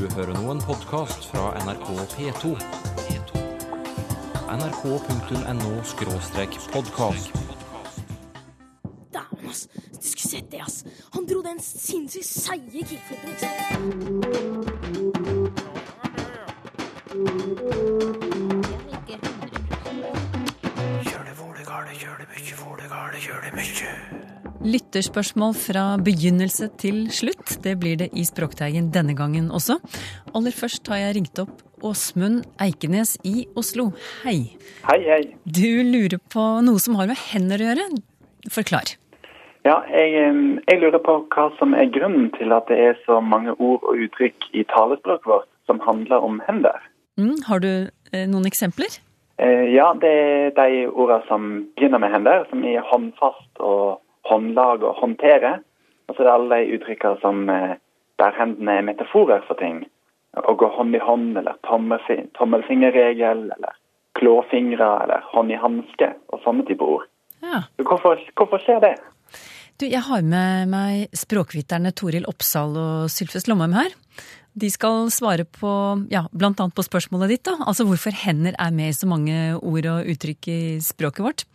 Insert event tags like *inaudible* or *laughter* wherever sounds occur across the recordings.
Du hører nå en podkast fra NRK P2. nrk.no-podkast. Dæven, ass. Du skulle sett det, ass. Han dro den sinnssykt seige kickflipen, ikke sant? Lytterspørsmål fra begynnelse til slutt. Det blir det i Språkteigen denne gangen også. Aller først har jeg ringt opp Åsmund Eikenes i Oslo. Hei. Hei, hei. Du lurer på noe som har med hender å gjøre. Forklar. Ja, jeg, jeg lurer på hva som er grunnen til at det er så mange ord og uttrykk i talespråket vårt som handler om hender. Mm, har du eh, noen eksempler? Eh, ja, det er de ordene som begynner med hender, som er håndfast og håndlag og håndtere. Og så er det alle de uttrykkene som eh, der hendene er metaforer for ting. Å gå hånd i hånd, eller tommelfi- tommelfingerregel, eller klåfingre, eller hånd i hanske, og sånne typer ord. Ja. Hvorfor, hvorfor skjer det? Du, jeg har med meg språkviterne Toril Oppsal og Sylfes Lomheim her. De skal svare på, ja, annet på spørsmålet ditt, da. Altså hvorfor hender er med i så mange ord og uttrykk i språket vårt.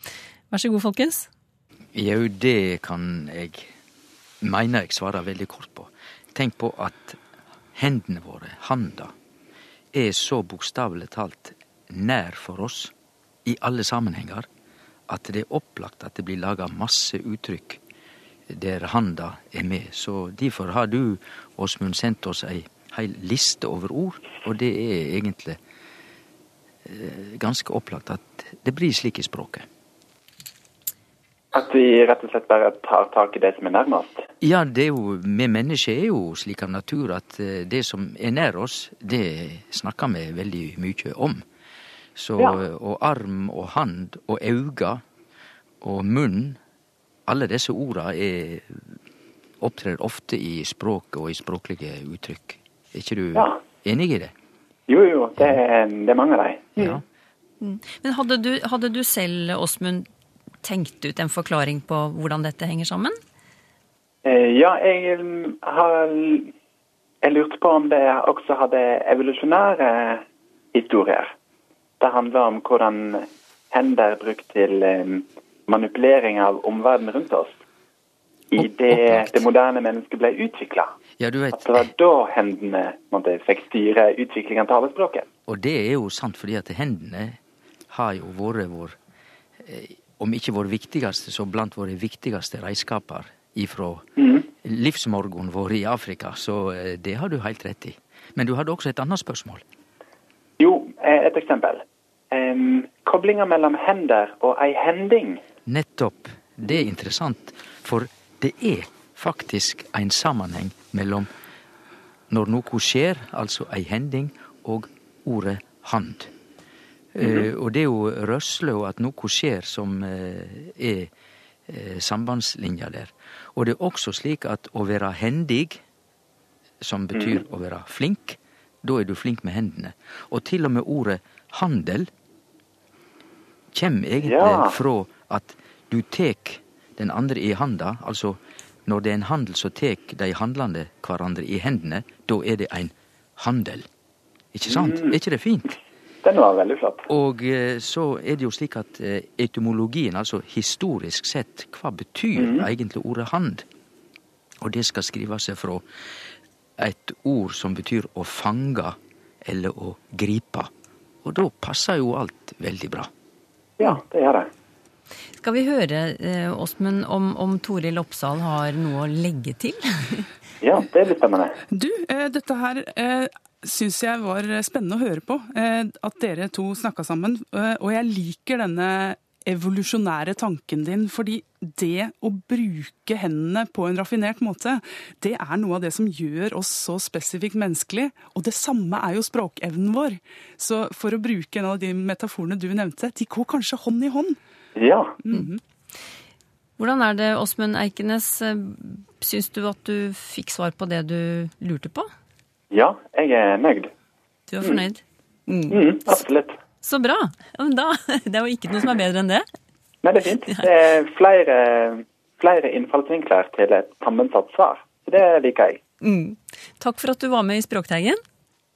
Vær så god, folkens. Jau, det kan jeg mener jeg svarer veldig kort på. Tenk på at hendene våre, handa, er så bokstavelig talt nær for oss i alle sammenhenger at det er opplagt at det blir laga masse uttrykk der handa er med. Så derfor har du, Åsmund, sendt oss ei heil liste over ord, og det er egentlig eh, ganske opplagt at det blir slik i språket. At vi rett og slett bare tar tak i det som er nærmest? Ja, det er jo, vi mennesker er jo slik av natur at eh, det som er nær oss, det snakker vi veldig mye om. Så, Ja. Og arm og hand og auga og munn, alle disse orda er, opptrer ofte i språket og i språklige uttrykk. Er ikke du Ja. enig i det? Jo, jo, det det er mange av dem. Ja. Men hadde du, hadde du selv, Åsmund, tenkt ut en forklaring på hvordan dette henger sammen? Eh, Ja, jeg mm, har Jeg lurte på om det også hadde evolusjonære historier. Det handler om hvordan hender er brukt til eh, manipulering av omverdenen rundt oss. I det det moderne mennesket ble utvikla. ja, At det var da hendene måtte, fikk styre utviklingen av talespråket. og det er jo sant fordi at hendene har jo vært vår eh, om ikke vår viktigste, så blant våre viktigste redskaper ifra livsmorgonen vår i Afrika. Så eh, det har du helt rett i. Men du hadde også et annet spørsmål. Jo, eh, et eksempel. Um, Koblinga mellom hender og ei hending. Nettopp. Det er interessant, for det er faktisk en sammenheng mellom når noe skjer, altså ei hending, og ordet hand. Eh, og det er jo rørsle og at noe skjer som eh, er eh, sambandslinja der. Og det er også slik at å være hendig, som betyr å være flink, da er du flink med hendene. Og til og med ordet handel kjem egentlig Ja. fra at du tek den andre i handa, altså når det er en handel, så tek de handlande hverandre i hendene. Da er det en handel. Ikke sant? Er ikke det fint? Den var veldig flott. Og eh, så er det jo slik at eh, etymologien, altså historisk sett, hva betyr egentlig ordet hand? Og det skal skrive seg fra et ord som betyr å fange eller å gripe. Og da passer jo alt veldig bra. Ja, det gjør det. Skal vi høre, eh, om, om Toril Oppsal har noe å legge til? Ja, det blir spennende. Du, eh, dette her eh, syns jeg var spennende å høre på. Eh, at dere to snakka sammen. Eh, og jeg liker denne evolusjonære tanken din, fordi det å bruke hendene på en raffinert måte, det er noe av det som gjør oss så spesifikt menneskelig. Og det samme er jo språkevnen vår. Så for å bruke en av de metaforene du nevnte, de går kanskje hånd i hånd. Ja. Hvordan er det, Åsmund Eikenes? Eh, Syns du at du fikk svar på det du lurte på? Ja, jeg er nøyd. Du er fornøyd? Mm, absolutt. Så bra! Men da, *laughs* det er jo ikke noe som er bedre enn det. Nei, det er fint. *laughs* Det er flere, flere innfallsvinkler til et sammensatt svar. Så det liker jeg. Mm. Takk for at du var med i Språkteigen.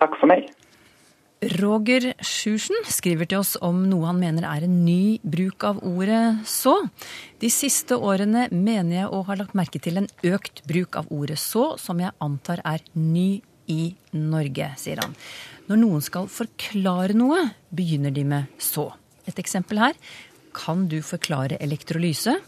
Takk for meg. Roger Sjursen skriver til oss om noe han mener er en ny bruk av ordet så. De siste årene mener jeg å ha lagt merke til en økt bruk av ordet så, som jeg antar er ny i Norge, sier han. Når noen skal forklare noe, begynner de med så. Et eksempel her. Kan du forklare elektrolyse?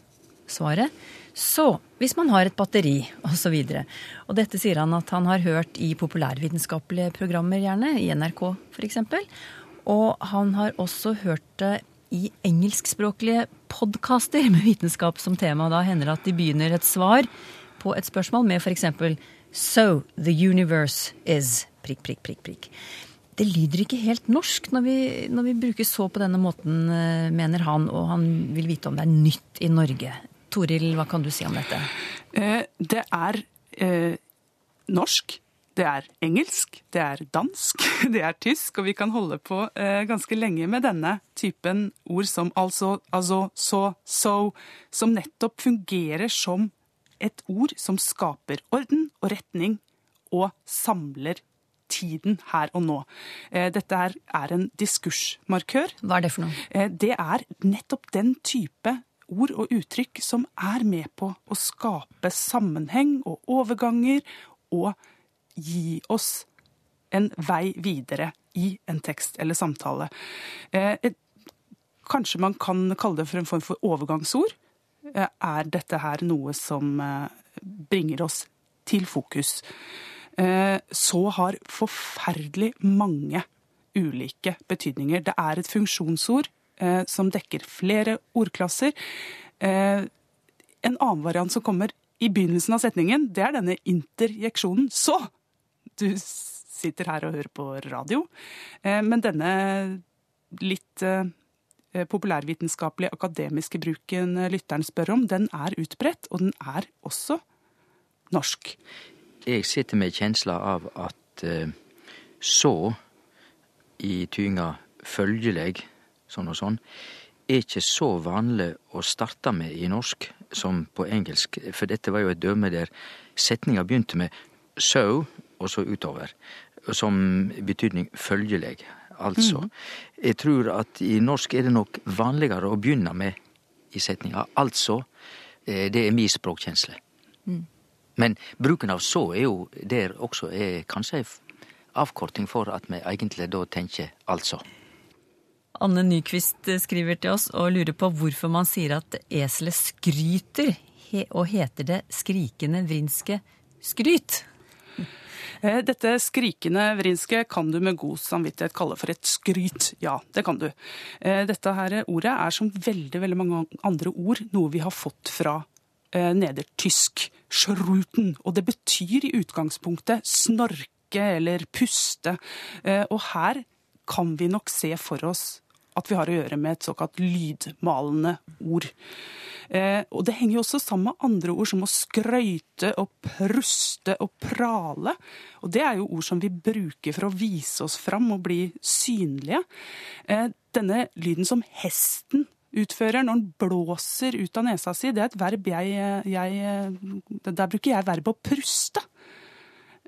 Svaret så, hvis man har et batteri, osv. Og, og dette sier han at han har hørt i populærvitenskapelige programmer, gjerne, i NRK f.eks. Og han har også hørt det i engelskspråklige podkaster med vitenskap som tema. Da hender det at de begynner et svar på et spørsmål med f.eks.: So the universe is prikk, prikk, prikk, prikk. Det lyder ikke helt norsk når vi, når vi bruker så på denne måten, eh, mener han, og han vil vite om det er nytt i Norge. Toril, hva kan du si om dette? Eh, det er eh, norsk. Det er engelsk, det er dansk, *laughs* det er tysk, og vi kan holde på eh, ganske lenge med denne typen ord som altså, altså, så, so, som nettopp fungerer som et ord som skaper orden og retning og samler tiden her og nå. Eh, dette er, en diskursmarkør. Hva er det for noe? Eh, det er nettopp den type ord og uttrykk som er med på å skape sammenheng og overganger, og gi oss en vei videre i en tekst eller samtale. Eh, kanskje man kan kalle det for en form for overgangsord. Eh, er dette her noe som eh, bringer oss til fokus? Eh, så har forferdelig mange ulike betydninger. Det er et funksjonsord som dekker flere ordklasser. En annen variant som kommer i begynnelsen av setningen, det er denne interjeksjonen. Så! Du sitter her og hører på radio. Men denne litt populærvitenskapelige, akademiske bruken lytteren spør om, den er utbredt, og den er også norsk. Jeg sitter med kjensla av at eh, så i tyinga følgeleg sånn og sånn, er ikke så vanlig å starte med i norsk som på engelsk. For dette var jo et døme der setninga begynte med so, og så utover. Som betydning følgeleg. Altså. Mm. Jeg tror at i norsk er det nok vanligere å begynne med i setninga. Altså. Det er min språkkjensle. Mm. Men bruken av så er jo der også er kanskje ei avkorting for at vi egentlig da tenker altså. Anne Nyquist skriver til oss og lurer på hvorfor man sier at eselet skryter, og heter det skrikende vrinske skryt? Eh, dette skrikende vrinske kan du med god samvittighet kalle for et skryt. Ja, det kan du. Eh, dette her ordet er som veldig, veldig mange andre ord noe vi har fått fra eh, nedertysk. Schruten. Og det betyr i utgangspunktet snorke eller puste. Og her kan vi nok se for oss at vi har å gjøre med et såkalt lydmalende ord. Eh, og det henger jo også sammen med andre ord som å skrøyte og pruste og prale. Og det er jo ord som vi bruker for å vise oss fram og bli synlige. Eh, denne lyden som hesten utfører når den blåser ut av nesa si, det er et verb jeg, jeg Der bruker jeg verbet å pruste.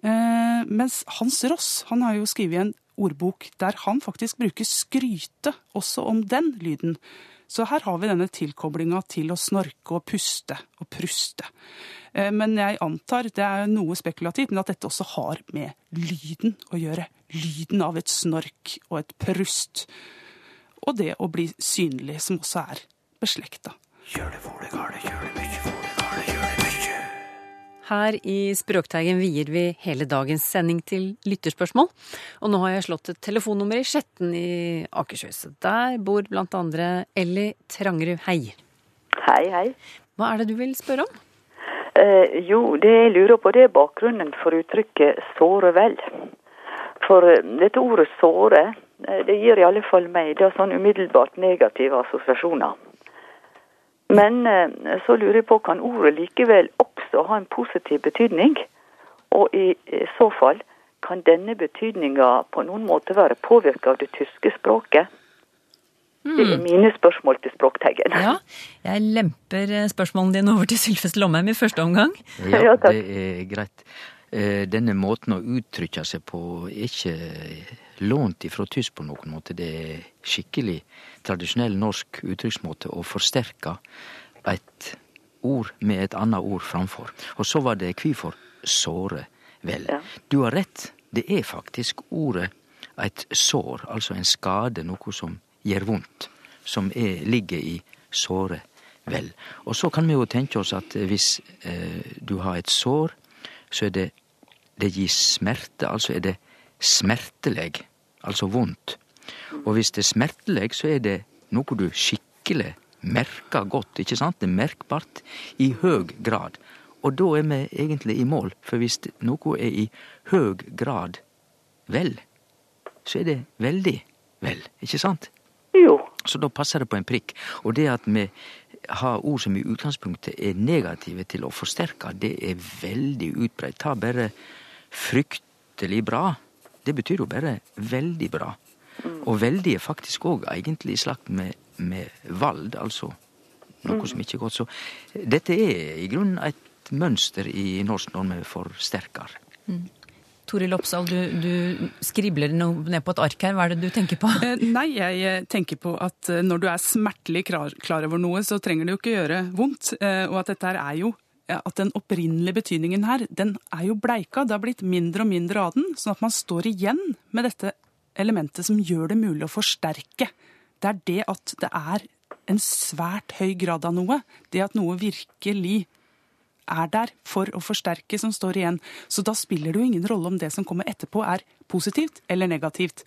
Eh, mens Hans Ross han har jo skrevet en ordbok der han faktisk bruker skryte også om den lyden. Så her har vi denne tilkoblinga til å snorke og puste og pruste. Eh, men jeg antar, det er noe spekulativt, men at dette også har med lyden å gjøre. Lyden av et snork og et prust. Og det å bli synlig, som også er beslekta. Kjør det, for det, gale, kjør det mye, for Her i Språkteigen vier vi hele dagens sending til lytterspørsmål. Og nå har jeg slått et telefonnummer i Skjetten i Akershus. Der bor blant andre Elly Trangerud. Hei. Hei, hei. Hva er det du vil spørre om? Eh, jo, det jeg lurer på, det er bakgrunnen for uttrykket 'såre vel'. For eh, dette ordet 'såre', eh, det gir i alle fall meg da sånn umiddelbart negative assosiasjoner. Men eh, så lurer jeg på, kan ordet likevel også ha en positiv betydning? Og i så fall, kan denne betydninga på noen måte være påvirka av det tyske språket? Mm. Det er mine spørsmål til Språkteigen. Ja, jeg lemper eh, spørsmålene dine over til Sylfest Lomheim i første omgang. Ja, det er greit. Eh, denne måten å uttrykke seg på er ikke lånt ifra tysk på noen måte. Det er skikkelig tradisjonell norsk uttrykksmåte å forsterke et ord med et annet ord framfor. Og så var det kvifor såre vel. Ja. Du har rett, det er faktisk ordet et sår, altså en skade, noe som gjør vondt, som er, ligger i såre vel. Og så kan vi jo tenke oss at hvis eh, du har et sår, så er det det gir smerte, altså er det smerteleg, altså vondt. Og hvis det er smerteleg, så er det noe du skikkelig merker godt, ikke sant? Det er merkbart i høg grad. Og da er vi egentlig i mål, for hvis noe er i høg grad vel, så er det veldig vel, ikke sant? Jo. Så da passer det på en prikk. Og det at vi har ord som i utgangspunktet er negative til å forsterke, det er veldig utbredt. Ta bare fryktelig bra. Det betyr jo bare veldig bra. Og veldig er faktisk òg egentlig i slakt med, med vald, altså noe som ikke er godt. Så dette er i grunnen et mønster i norsk når vi forsterker. Toril Oppsal, du, du skribler noe ned på et ark her. Hva er det du tenker på? Eh, Nei, jeg eh, tenker på at eh, når du er smertelig klar, klar over noe, så trenger det jo ikke gjøre vondt. Og at dette her er jo at den opprinnelige betydningen her, den er jo bleika. Det har blitt mindre og mindre av den, sånn at man står igjen med dette elementet som gjør det mulig å forsterke. Det er det at det er en svært høy grad av noe. Det at noe virkelig er der for å forsterke, som står igjen. Så da spiller det jo ingen rolle om det som kommer etterpå er positivt eller negativt.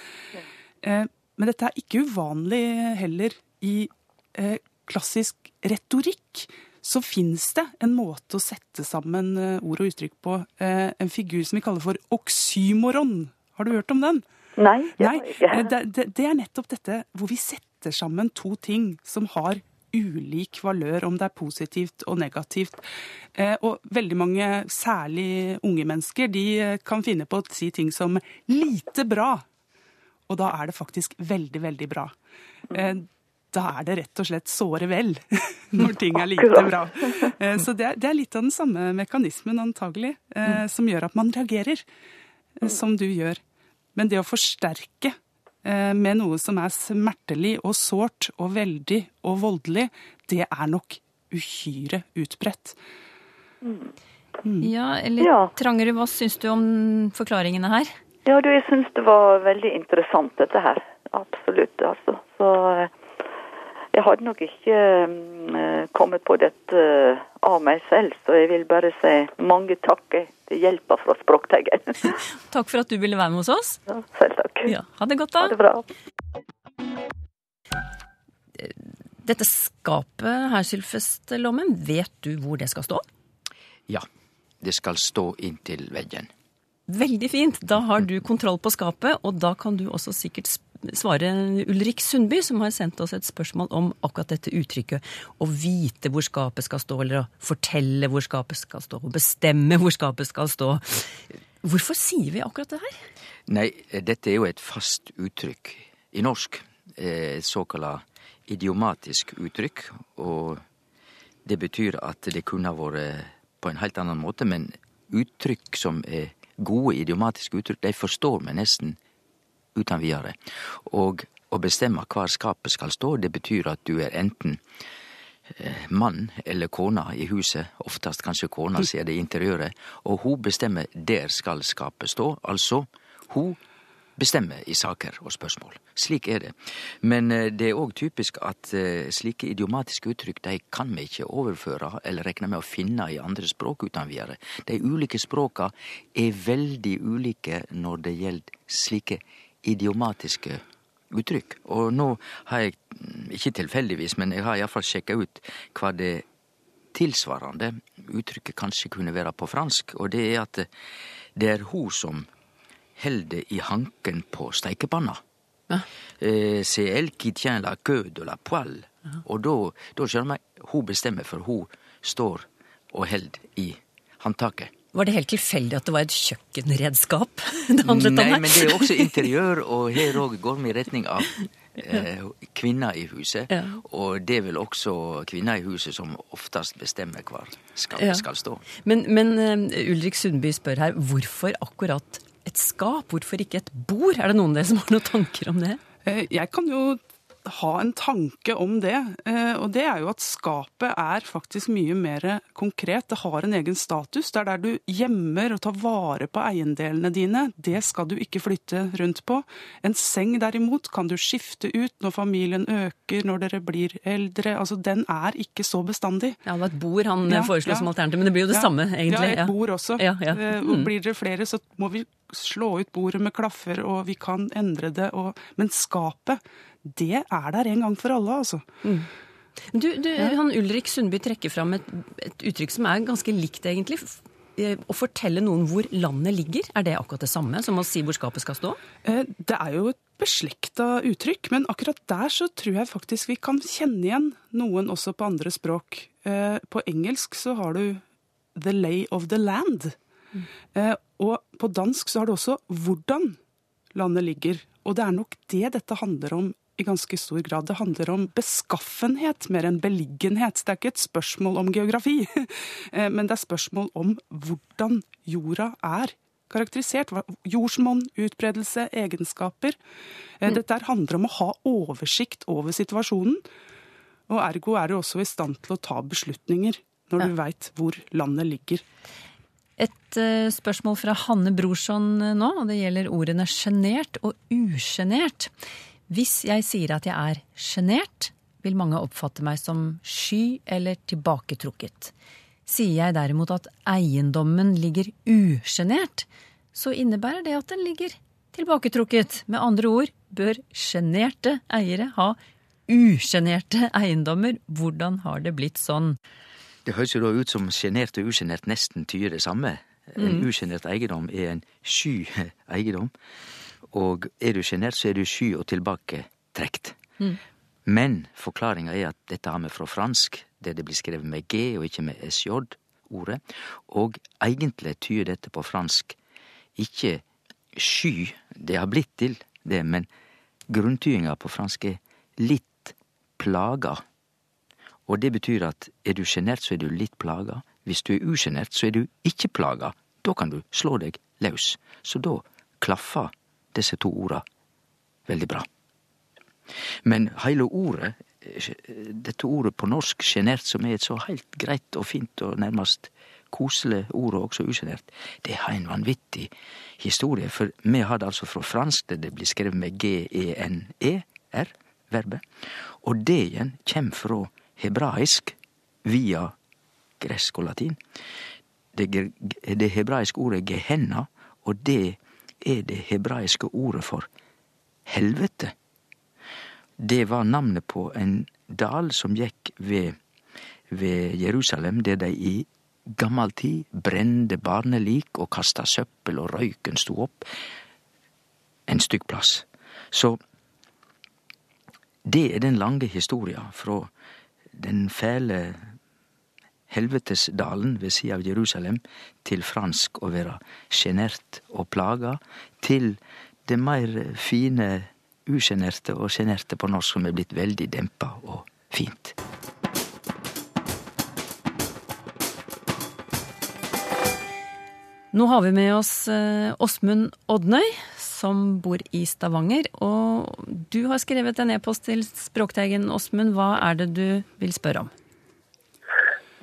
Eh, Men dette er ikke uvanlig heller i eh, klassisk retorikk. Så fins det en måte å sette sammen eh, ord og uttrykk på. En figur som vi kaller for oksymoron. Har du hørt om den? Nei, det Nei, eh, det, det, det er nettopp dette hvor vi setter sammen to ting som har ulik valør, om det er positivt og negativt. Eh, og veldig mange, særlig unge mennesker, de eh, kan finne på å si ting som 'lite bra'. Og da er det faktisk veldig, veldig bra. Eh, da er det rett og slett såre vel *laughs* når ting er lite bra. Eh, så det er, det litt av den samme mekanismen antagelig, eh, som gjør at man reagerer, som du gjør. Men det å forsterke eh, med noe som er smertelig og sårt og veldig og voldelig, det er nok uhyre utbredt. Ja, eller Ja. Trangerud, hva syns du om forklaringene her? Ja, du, jeg syns det var veldig interessant dette her. Absolutt, altså. Så eh, jeg hadde nok ikke eh, kommet på dette eh, av meg selv, så jeg vil bare si mange takker til hjelpa fra Språkteigen. *laughs* *laughs* Takk for at du ville være med hos oss. Ja, selv takk. Ja, Ha det godt, da. Ha det bra. Dette skapet her, Sylfest Lommen, vet du hvor det skal stå? Ja, det skal stå inntil veggen. Veldig fint. Da har du kontroll på skapet, og da kan du også sikkert sp- svare Ulrik Sundby, som har sendt oss et spørsmål om akkurat dette uttrykket. Å vite hvor skapet skal stå, eller å fortelle hvor skapet skal stå, og bestemme hvor skapet skal stå. Hvorfor sier vi akkurat det her? Nei, dette er jo et fast uttrykk i norsk. eh, Et såkalla idiomatisk uttrykk. Og det betyr at det kunne ha vært på en helt annen måte, men uttrykk som er gode idiomatiske uttrykk, de forstår vi nesten uten videre. Og å bestemme hvor skapet skal stå, det betyr at du er enten eh, mann eller kona i huset, oftest kanskje kona ser det i interiøret, og hun bestemmer der skal skapet stå. Altså, hun bestemmer i saker og spørsmål. Slik er det. Men eh, det er òg typisk at eh, slike idiomatiske uttrykk de kan vi ikke overføre eller rekne med å finne i andre språk uten videre. De ulike språka er veldig ulike når det gjelder slike idiomatiske uttrykk. Og nå har jeg, mm, ikke tilfeldigvis, men jeg har iallfall sjekka ut hva det tilsvarende uttrykket kanskje kunne være på fransk, og det er at det er hun som held det i hanken på steikepanna. Ja. Eh, C'est elle qui tient la queue de la poêle. Og da, skjønner man hun bestemmer, for hun står og held i håndtaket. Var det helt tilfeldig at det var et kjøkkenredskap *laughs* det handlet om Nei, men det er også *laughs* interiør, og her òg går vi i retning av *laughs* eh, kvinner i huset. Ja. Og det er vel også kvinner i huset som oftest bestemmer hvor skapet Ja. skal stå. Men, men uh, Ulrik Sundby spør her, hvorfor akkurat et skap? Hvorfor ikke et bord? Er det noen av dere som har noen tanker om det? Eh, Jeg kan jo ha en tanke om det, eh, og det er jo at skapet er faktisk mye mer konkret. Det har en egen status. Det er der du gjemmer og tar vare på eiendelene dine. Det skal du ikke flytte rundt på. En seng derimot kan du skifte ut når familien øker, når dere blir eldre. Altså, den er ikke så bestandig. Ja, det var et bord han Ja, foreslo ja. som alternativ, men det blir jo det Ja, samme, egentlig. Ja, et bord også. Ja, ja. Eh, Mm. Blir dere flere, så må vi slå ut bordet med klaffer, og vi kan endre det. Og... Men skapet, det er der en gang for alle, altså. Du, du, han Ulrik Sundby trekker fram et, et uttrykk som er ganske likt, egentlig. Eh, Å fortelle noen hvor landet ligger, er det akkurat det samme som å si hvor skapet skal stå? Eh, Det er jo et beslekta uttrykk, men akkurat der så tror jeg faktisk vi kan kjenne igjen noen også på andre språk. Eh, På engelsk så har du 'the lay of the land'. Eh, Og på dansk så har det også 'hvordan landet ligger'. Og det er nok det dette handler om i ganske stor grad. Det handler om beskaffenhet mer enn beliggenhet. Det er ikke et spørsmål om geografi, *laughs* eh, men det er spørsmål om hvordan jorda er karakterisert. Jordsmonn, utbredelse, egenskaper. Eh, Dette her handler om å ha oversikt over situasjonen. Og ergo er du også i stand til å ta beslutninger når du veit hvor landet ligger. Et eh, spørsmål fra Hanne Brorson eh, nå, og det gjelder ordene sjenert og usjenert. Hvis jeg sier at jeg er sjenert, vil mange oppfatte meg som sky eller tilbaketrukket. Sier jeg derimot at eiendommen ligger usjenert, så innebærer det at den ligger tilbaketrukket. Med andre ord bør sjenerte eiere ha usjenerte eiendommer. Hvordan har det blitt sånn? Det høres jo da ut som sjenert og usjenert nesten tyder det samme. En usjenert eiendom er en sky *laughs* eiendom. Og er du sjenert, så er du sky og tilbaketrekt. Men forklaringa er at dette har vi fra fransk, der det blir skrevet med G og ikke med SJ-ordet. Og egentlig tyder dette på fransk ikke sky, det har blitt til det, men grunntydinga på fransk er litt plaga. Og det betyr at er du sjenert, så er du litt plaga. Hvis du er usjenert, så er du ikke plaga. Da kan du slå deg løs. Så da klaffer disse to orda veldig bra. Men heile ordet, dette ordet på norsk, sjenert, som er et så heilt greit og fint og nærmast koselig ord, og også usjenert, det har en vanvittig historie. For vi har det altså fra fransk, der det blir skrevet med G-E-N-E-R, verbet. Og det igjen kjem fra hebraisk via gresk og latin. Det, det hebraiske ordet gehenna, og det er det hebraiske ordet for helvete. Det var navnet på en dal som gikk ved, ved Jerusalem, der de i gammel tid brende barnelik og kasta søppel, og røyken sto opp. En stygg plass. Så det er den lange historia fra den fæle helvetesdalen ved sida av Jerusalem til fransk å være sjenert og plaga, til det mer fine usjenerte og sjenerte på norsk som er blitt veldig dempa og fint. Nå har vi med oss eh, Åsmund Odnøy, som bor i Stavanger. Og du har skrevet en e-post til Språkteigen, Åsmund. Hva er det du vil spørre om?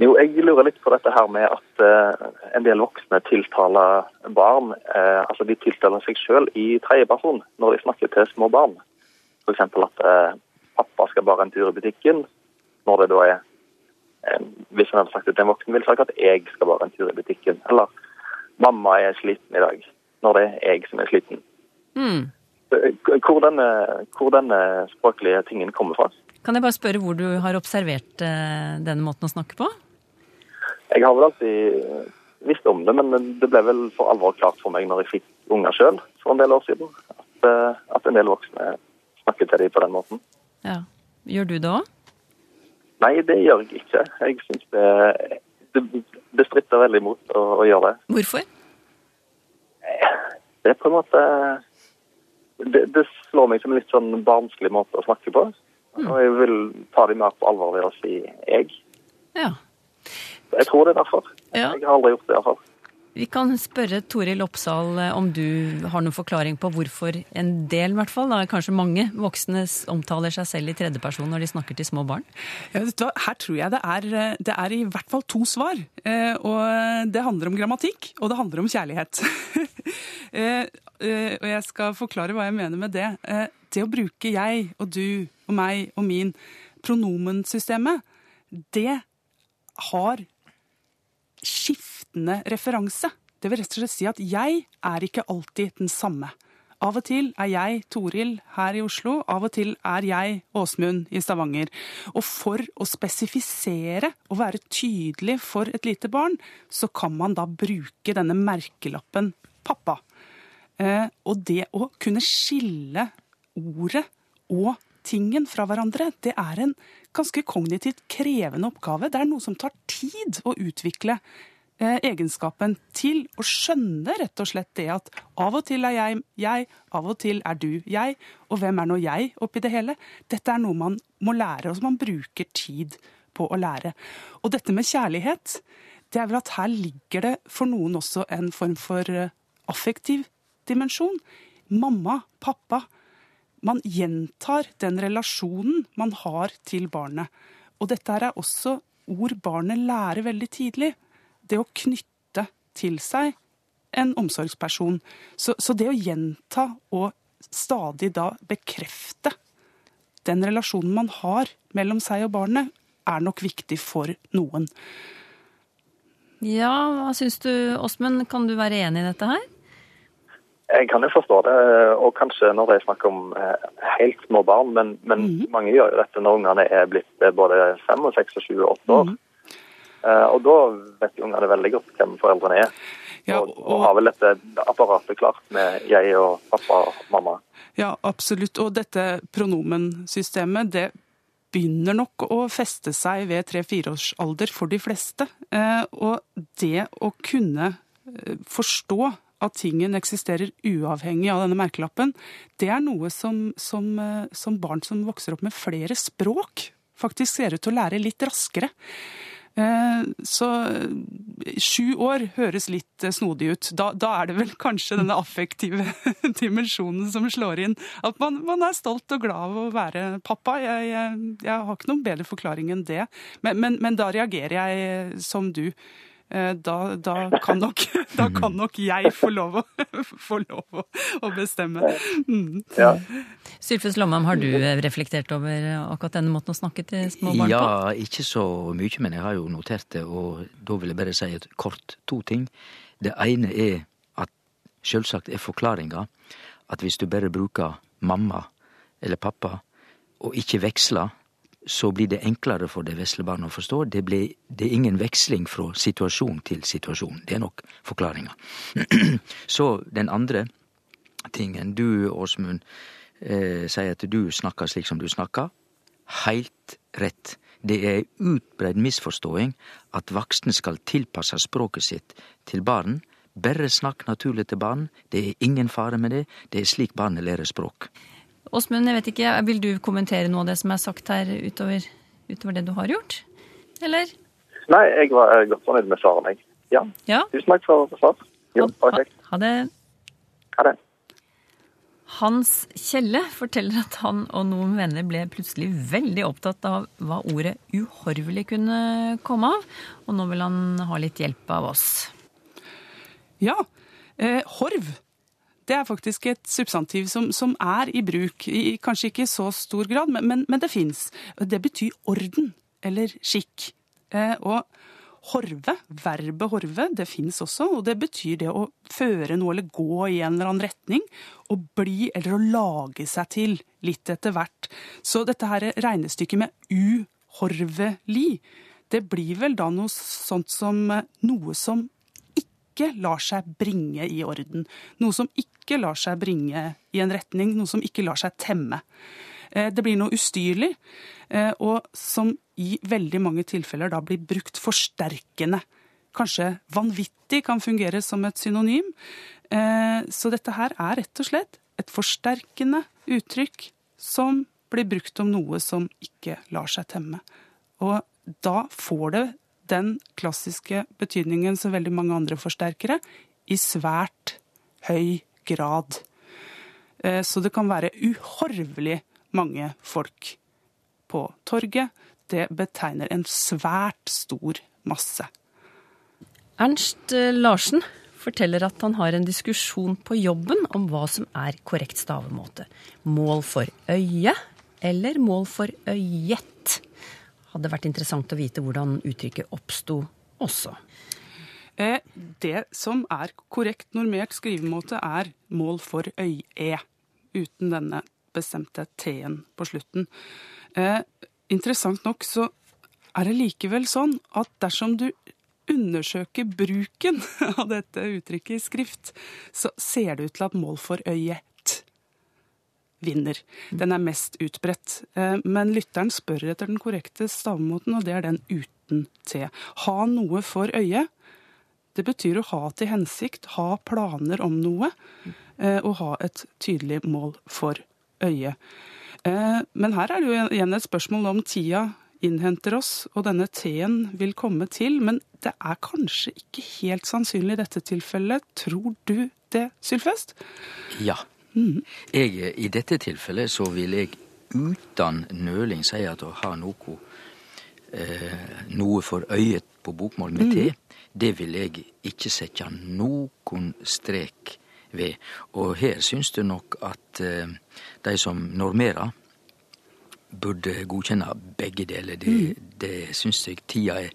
Jo, jeg lurer litt på dette her med at uh, en del voksne tiltaler barn uh, Altså de tiltaler seg sjøl i tredjeperson når de snakker til små barn. F.eks. at uh, pappa skal bare en tur i butikken. Når det da er Hvis en hadde sagt det til en voksen, ville sagt at jeg skal bare en tur i butikken. Eller mamma er sliten i dag. Når det er jeg som er sliten. Hmm. Eh, Hvor denne, hvor denne språklige tingen kommer fra. Kan jeg bare spørre hvor du har observert eh, denne måten å snakke på? Jeg har vel alltid visst om det, men det ble vel for alvor klart for meg når jeg fikk unger sjøl for en del år siden, at, eh, at en del voksne snakker til dem på den måten. Ja. Gjør du det òg? Nei, det gjør jeg ikke. Jeg syns det, det, det stritter veldig imot å, å gjøre det. Hvorfor? Det er på en måte det, det slår meg som en litt sånn barnslig måte å snakke på. Og jeg vil ta dem mer på alvor ved å si 'jeg'. Ja. Jeg tror det er derfor. Ja. Jeg har aldri gjort det iallfall. Vi kan spørre Toril Oppsal eh, om du har noen forklaring på hvorfor en del, i hvert fall, da, kanskje mange voksne omtaler seg selv i tredjeperson når de snakker til små barn. Ja, vet du hva? Her tror jeg det er, eh, det er i hvert fall to svar. Eh, og det handler om grammatikk, og det handler om kjærlighet. *laughs* eh, og jeg skal forklare hva jeg mener med det. Eh, det å bruke jeg og du og meg og min, pronomensystemet, det har skiftende referanse. Det vil rett og slett si at jeg er ikke alltid den samme. Av og til er jeg Toril her i Oslo, av og til er jeg Åsmund i Stavanger. Og for å spesifisere og være tydelig for et lite barn, så kan man da bruke denne merkelappen pappa. Eh, og det å kunne skille ordet og tingen fra hverandre, det er en ganske kognitivt krevende oppgave. Det er noe som tar tid å utvikle eh, egenskapen til å skjønne rett og slett det at av og til er jeg jeg, av og til er du jeg, og hvem er nå jeg oppi det hele? Dette er noe man må lære, og som man bruker tid på å lære. Og dette med kjærlighet, det er vel at her ligger det for noen også en form for eh, affektiv dimensjon. Mamma, pappa. Man gjentar den relasjonen man har til barnet. Og dette er også ord barnet lærer veldig tidlig. Det å knytte til seg en omsorgsperson. Så, så det å gjenta og stadig da bekrefte den relasjonen man har mellom seg og barnet, er nok viktig for noen. Ja, hva syns du, Åsmund? Kan du være enig i dette her? Jeg kan jo forstå det, og kanskje når det er snakk om eh, helt små barn, men, men mange gjør jo dette når ungene er blitt eh, både fem, og seks, og sju og åtte år. Eh, og da vet jo ungene veldig godt hvem foreldrene er. Ja, og, og har vel dette apparatet klart med jeg og pappa og mamma. Ja, absolutt. Og dette pronomensystemet, det begynner nok å feste seg ved tre-fire års alder for de fleste. Og det å kunne forstå at tingen eksisterer uavhengig av denne merkelappen, det er noe som, som, eh, som barn som vokser opp med flere språk, faktisk ser ut til å lære litt raskere. Eh, Så eh, sju år høres litt snodig ut. Da, da er det vel kanskje denne affektive *laughs* dimensjonen som slår inn. At man, man er stolt og glad av å være pappa. Jeg, jeg, jeg har ikke noen bedre forklaring enn det. Men, men, men da reagerer jeg som du. Eh, Da, da, kan nok, *laughs* da kan nok jeg få lov å, *laughs* få lov å, bestemme. Mm. Ja. Sylfus Lomheim, har du reflektert over akkurat denne måten å snakke til små barn på? Ja, ikke så mye, men jeg har jo notert det, og da vil jeg bare si et kort to ting. Det ene er at selvsagt er forklaringa at hvis du bare bruker mamma eller pappa, og ikke veksler, så blir det enklere for det vesle barnet å forstå. Det, ble, det er ingen veksling fra situasjon til situasjon. Det er nok forklaringa. *clears throat* så den andre tingen. Du, Åsmund, eh, sier at du snakker slik som du snakker. Heilt rett. Det er ei utbreidd misforståing at voksne skal tilpasse språket sitt til barn. Bare snakk naturlig til barn. Det er ingen fare med det. Det er slik barnet lærer språk. Åsmund, jeg vet ikke, vil du kommentere noe av det som er sagt her utover, utover det du har gjort? Eller? Nei, jeg var godt fornøyd med svarene, jeg. Ja. Ja? Tusen takk for for svar. Jo, Ha, ha, ha det. Ha det. Hans Kjelle forteller at han og noen venner ble plutselig veldig opptatt av hva ordet uhorvelig kunne komme av, og nå vil han ha litt hjelp av oss. Ja, eh, horv. Det er faktisk et substantiv som, som er i bruk, i, kanskje ikke i så stor grad, men, men, men det fins. Det betyr orden eller skikk. Eh, og horve, verbet horve, det fins også, og det betyr det å føre noe eller gå i en eller annen retning. Å bli eller å lage seg til litt etter hvert. Så dette her regnestykket med uhorvelig, det blir vel da noe sånt som eh, noe som ikke lar seg bringe i orden. Noe som ikke lar seg bringe i en retning, noe som ikke lar seg temme. Eh, Det blir noe ustyrlig, eh, og som i veldig mange tilfeller da blir brukt forsterkende. Kanskje vanvittig kan fungere som et synonym. Eh, Så dette her er rett og slett et forsterkende uttrykk som blir brukt om noe som ikke lar seg temme. Og da får det den klassiske betydningen som veldig mange andre forsterkere, i svært høy grad. Eh, så det kan være uhorvelig mange folk på torget. Det betegner en svært stor masse. Ernst eh, Larsen forteller at han har en diskusjon på jobben om hva som er korrekt stavemåte. Mål for øye eller mål for øyet? Hadde vært interessant å vite hvordan uttrykket oppsto også. Eh, det som er korrekt normert skrivemåte, er mål for øye, uten denne bestemte T-en på slutten. Eh, interessant nok så er det likevel sånn at dersom du undersøker bruken *laughs* av dette uttrykket i skrift, så ser det ut til at mål for øyet vinner. Den er mest utbredt. Eh, men lytteren spør etter den korrekte stavemåten, og det er den uten T. Ha noe for øyet det betyr å ha til hensikt, ha planer om noe, eh, og ha et tydelig mål for øye. Eh, men her er det jo igjen et spørsmål om tida innhenter oss, og denne T-en vil komme til. Men det er kanskje ikke helt sannsynlig i dette tilfellet. Tror du det, Sylfest? Ja. Mm. Jeg, I dette tilfellet så vil jeg uten nøling si at å ha noe, eh, noe for øyet på bokmål med T, mm det vil jeg ikke sette noen strek ved. Og her syns du nok at eh, de som normerer, burde godkjenne begge deler. Det, mm. det syns jeg tida er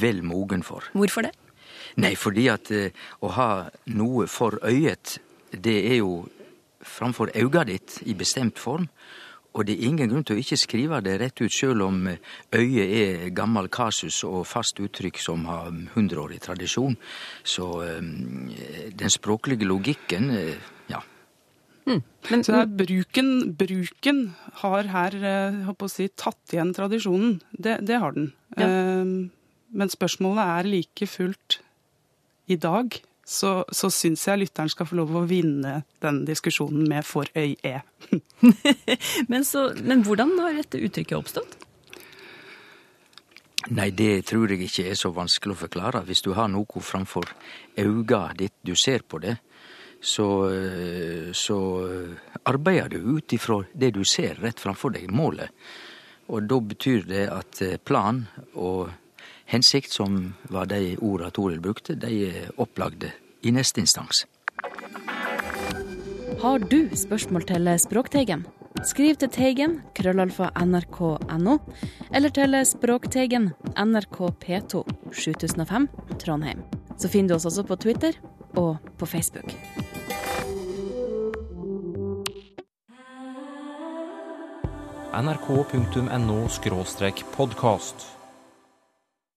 vel mogen for. Hvorfor det? Nei, fordi at eh, å ha noe for øyet, det er jo framfor auga ditt i bestemt form. Og det er ingen grunn til å ikke skrive det rett ut, sjøl om eh, øyet er gammel kasus og fast uttrykk som har hundreårig tradisjon. Så um, den språklige logikken, uh, ja. Mm. Men, Så bruken, bruken, har her å si, tatt igjen tradisjonen. Det, det har den. Ja. Men spørsmålet er like fullt i dag så, så syns jeg lytteren skal få lov å vinne den diskusjonen med for øy-e. *laughs* men, men, hvordan har dette uttrykket oppstått? Nei, det tror jeg ikke er så vanskelig å forklare. Hvis du har noe framfor auga ditt, du ser på det, så, så arbeider du ut ifra det du ser rett framfor deg, målet. Og da betyr det at plan og hensikt, som var de orda Toril brukte, de er opplagde i neste instans. Har du spørsmål til Språkteigen? Skriv til Teigen, krøllalfa nrk.no, eller til Språkteigen, NRK P2, 7005, Trondheim. Så finner du oss også på Twitter og på Facebook. nrk.no podkast.